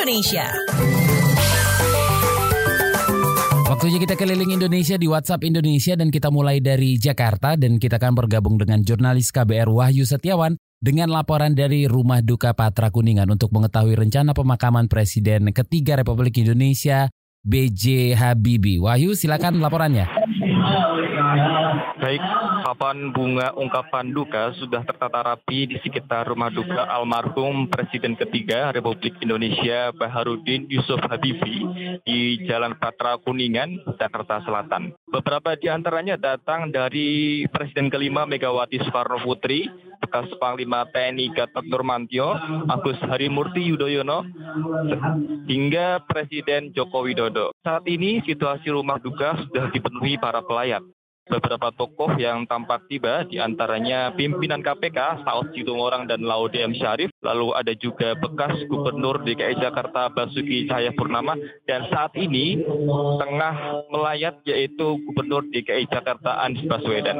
Indonesia. Waktunya kita keliling Indonesia di WhatsApp Indonesia dan kita mulai dari Jakarta dan kita akan bergabung dengan jurnalis KBR Wahyu Setiawan dengan laporan dari Rumah Duka Patra Kuningan untuk mengetahui rencana pemakaman Presiden ketiga Republik Indonesia BJ Habibie. Wahyu silakan laporannya. Baik, papan bunga ungkapan duka sudah tertata rapi di sekitar rumah duka almarhum Presiden ketiga Republik Indonesia Baharudin Yusuf Habibie di Jalan Patra Kuningan, Jakarta Selatan. Beberapa di antaranya datang dari Presiden kelima Megawati Soekarno Putri, bekas Panglima TNI Gatot Nurmantio, Agus Harimurti Yudhoyono, hingga Presiden Joko Widodo. Saat ini situasi rumah duka sudah dipenuhi para pelayat beberapa tokoh yang tampak tiba, di antaranya pimpinan KPK, Saud Situmorang dan Laude M. Syarif, lalu ada juga bekas Gubernur DKI Jakarta Basuki Cahayapurnama, dan saat ini tengah melayat yaitu Gubernur DKI Jakarta Anies Baswedan.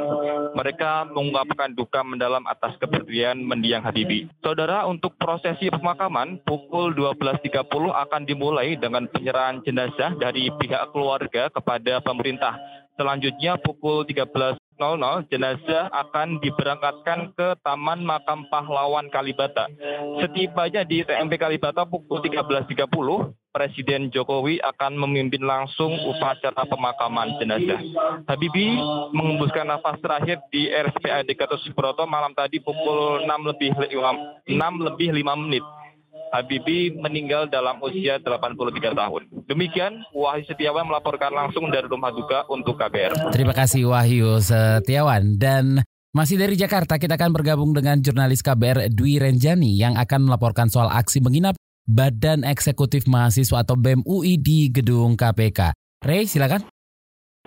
Mereka mengungkapkan duka mendalam atas kepergian mendiang Habibie. Saudara, untuk prosesi pemakaman pukul 12.30 akan dimulai dengan penyerahan jenazah dari pihak keluarga kepada pemerintah. Selanjutnya pukul 13.00 jenazah akan diberangkatkan ke Taman Makam Pahlawan Kalibata. Setibanya di TMP Kalibata pukul 13.30, Presiden Jokowi akan memimpin langsung upacara pemakaman jenazah. Habibie mengembuskan nafas terakhir di RSPAD Gatot Subroto malam tadi pukul 6 lebih 5, 6 lebih 5 menit. Habibie meninggal dalam usia 83 tahun. Demikian Wahyu Setiawan melaporkan langsung dari rumah duka untuk KBR. Terima kasih Wahyu Setiawan dan masih dari Jakarta kita akan bergabung dengan jurnalis KBR Dwi Renjani yang akan melaporkan soal aksi menginap Badan Eksekutif Mahasiswa atau BEM UI di gedung KPK. Ray, silakan.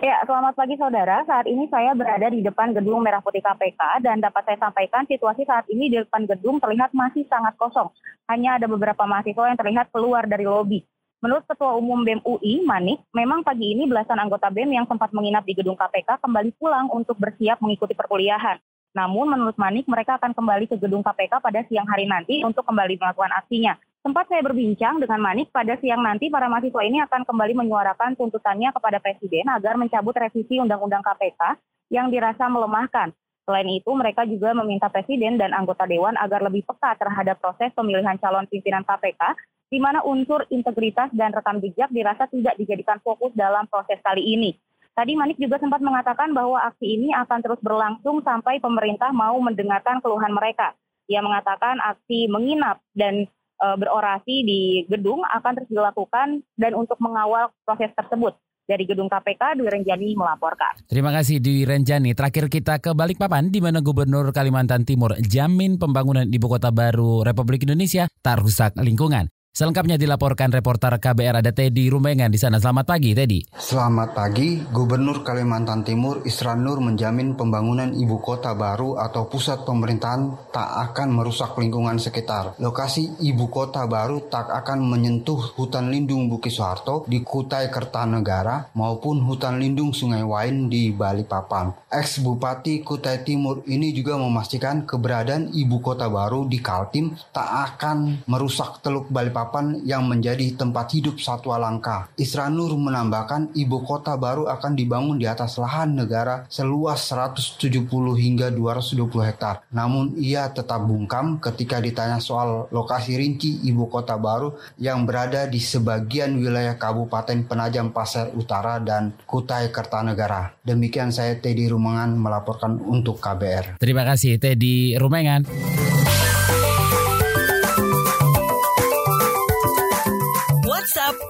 Ya, selamat pagi saudara. Saat ini saya berada di depan gedung Merah Putih KPK dan dapat saya sampaikan situasi saat ini di depan gedung terlihat masih sangat kosong. Hanya ada beberapa mahasiswa yang terlihat keluar dari lobi. Menurut Ketua Umum BEM UI, Manik, memang pagi ini belasan anggota BEM yang sempat menginap di gedung KPK kembali pulang untuk bersiap mengikuti perkuliahan. Namun menurut Manik, mereka akan kembali ke gedung KPK pada siang hari nanti untuk kembali melakukan aksinya. Sempat saya berbincang dengan Manik pada siang nanti para mahasiswa ini akan kembali menyuarakan tuntutannya kepada Presiden agar mencabut revisi Undang-Undang KPK yang dirasa melemahkan. Selain itu, mereka juga meminta Presiden dan anggota Dewan agar lebih peka terhadap proses pemilihan calon pimpinan KPK, di mana unsur integritas dan rekam jejak dirasa tidak dijadikan fokus dalam proses kali ini. Tadi Manik juga sempat mengatakan bahwa aksi ini akan terus berlangsung sampai pemerintah mau mendengarkan keluhan mereka. Ia mengatakan aksi menginap dan uh, berorasi di gedung akan terus dilakukan dan untuk mengawal proses tersebut. Dari gedung KPK, Dwi Renjani melaporkan. Terima kasih Dwi Renjani. Terakhir kita ke Balikpapan, di mana Gubernur Kalimantan Timur jamin pembangunan ibu kota baru Republik Indonesia tak rusak lingkungan. Selengkapnya dilaporkan reporter KBR ada Teddy Rumengan di sana. Selamat pagi, Teddy. Selamat pagi. Gubernur Kalimantan Timur Isran Nur menjamin pembangunan ibu kota baru atau pusat pemerintahan tak akan merusak lingkungan sekitar. Lokasi ibu kota baru tak akan menyentuh hutan lindung Bukit Soeharto di Kutai Kertanegara maupun hutan lindung Sungai Wain di Balikpapan. Ex Bupati Kutai Timur ini juga memastikan keberadaan ibu kota baru di Kaltim tak akan merusak Teluk Balikpapan Yang menjadi tempat hidup satwa langka. Isranur menambahkan ibu kota baru akan dibangun di atas lahan negara seluas 170 hingga 220 hektar. Namun ia tetap bungkam ketika ditanya soal lokasi rinci ibu kota baru yang berada di sebagian wilayah Kabupaten Penajam Pasir Utara dan Kutai Kertanegara. Demikian saya Teddy Rumengan melaporkan untuk KBR. Terima kasih Teddy Rumengan.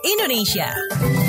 Indonesia.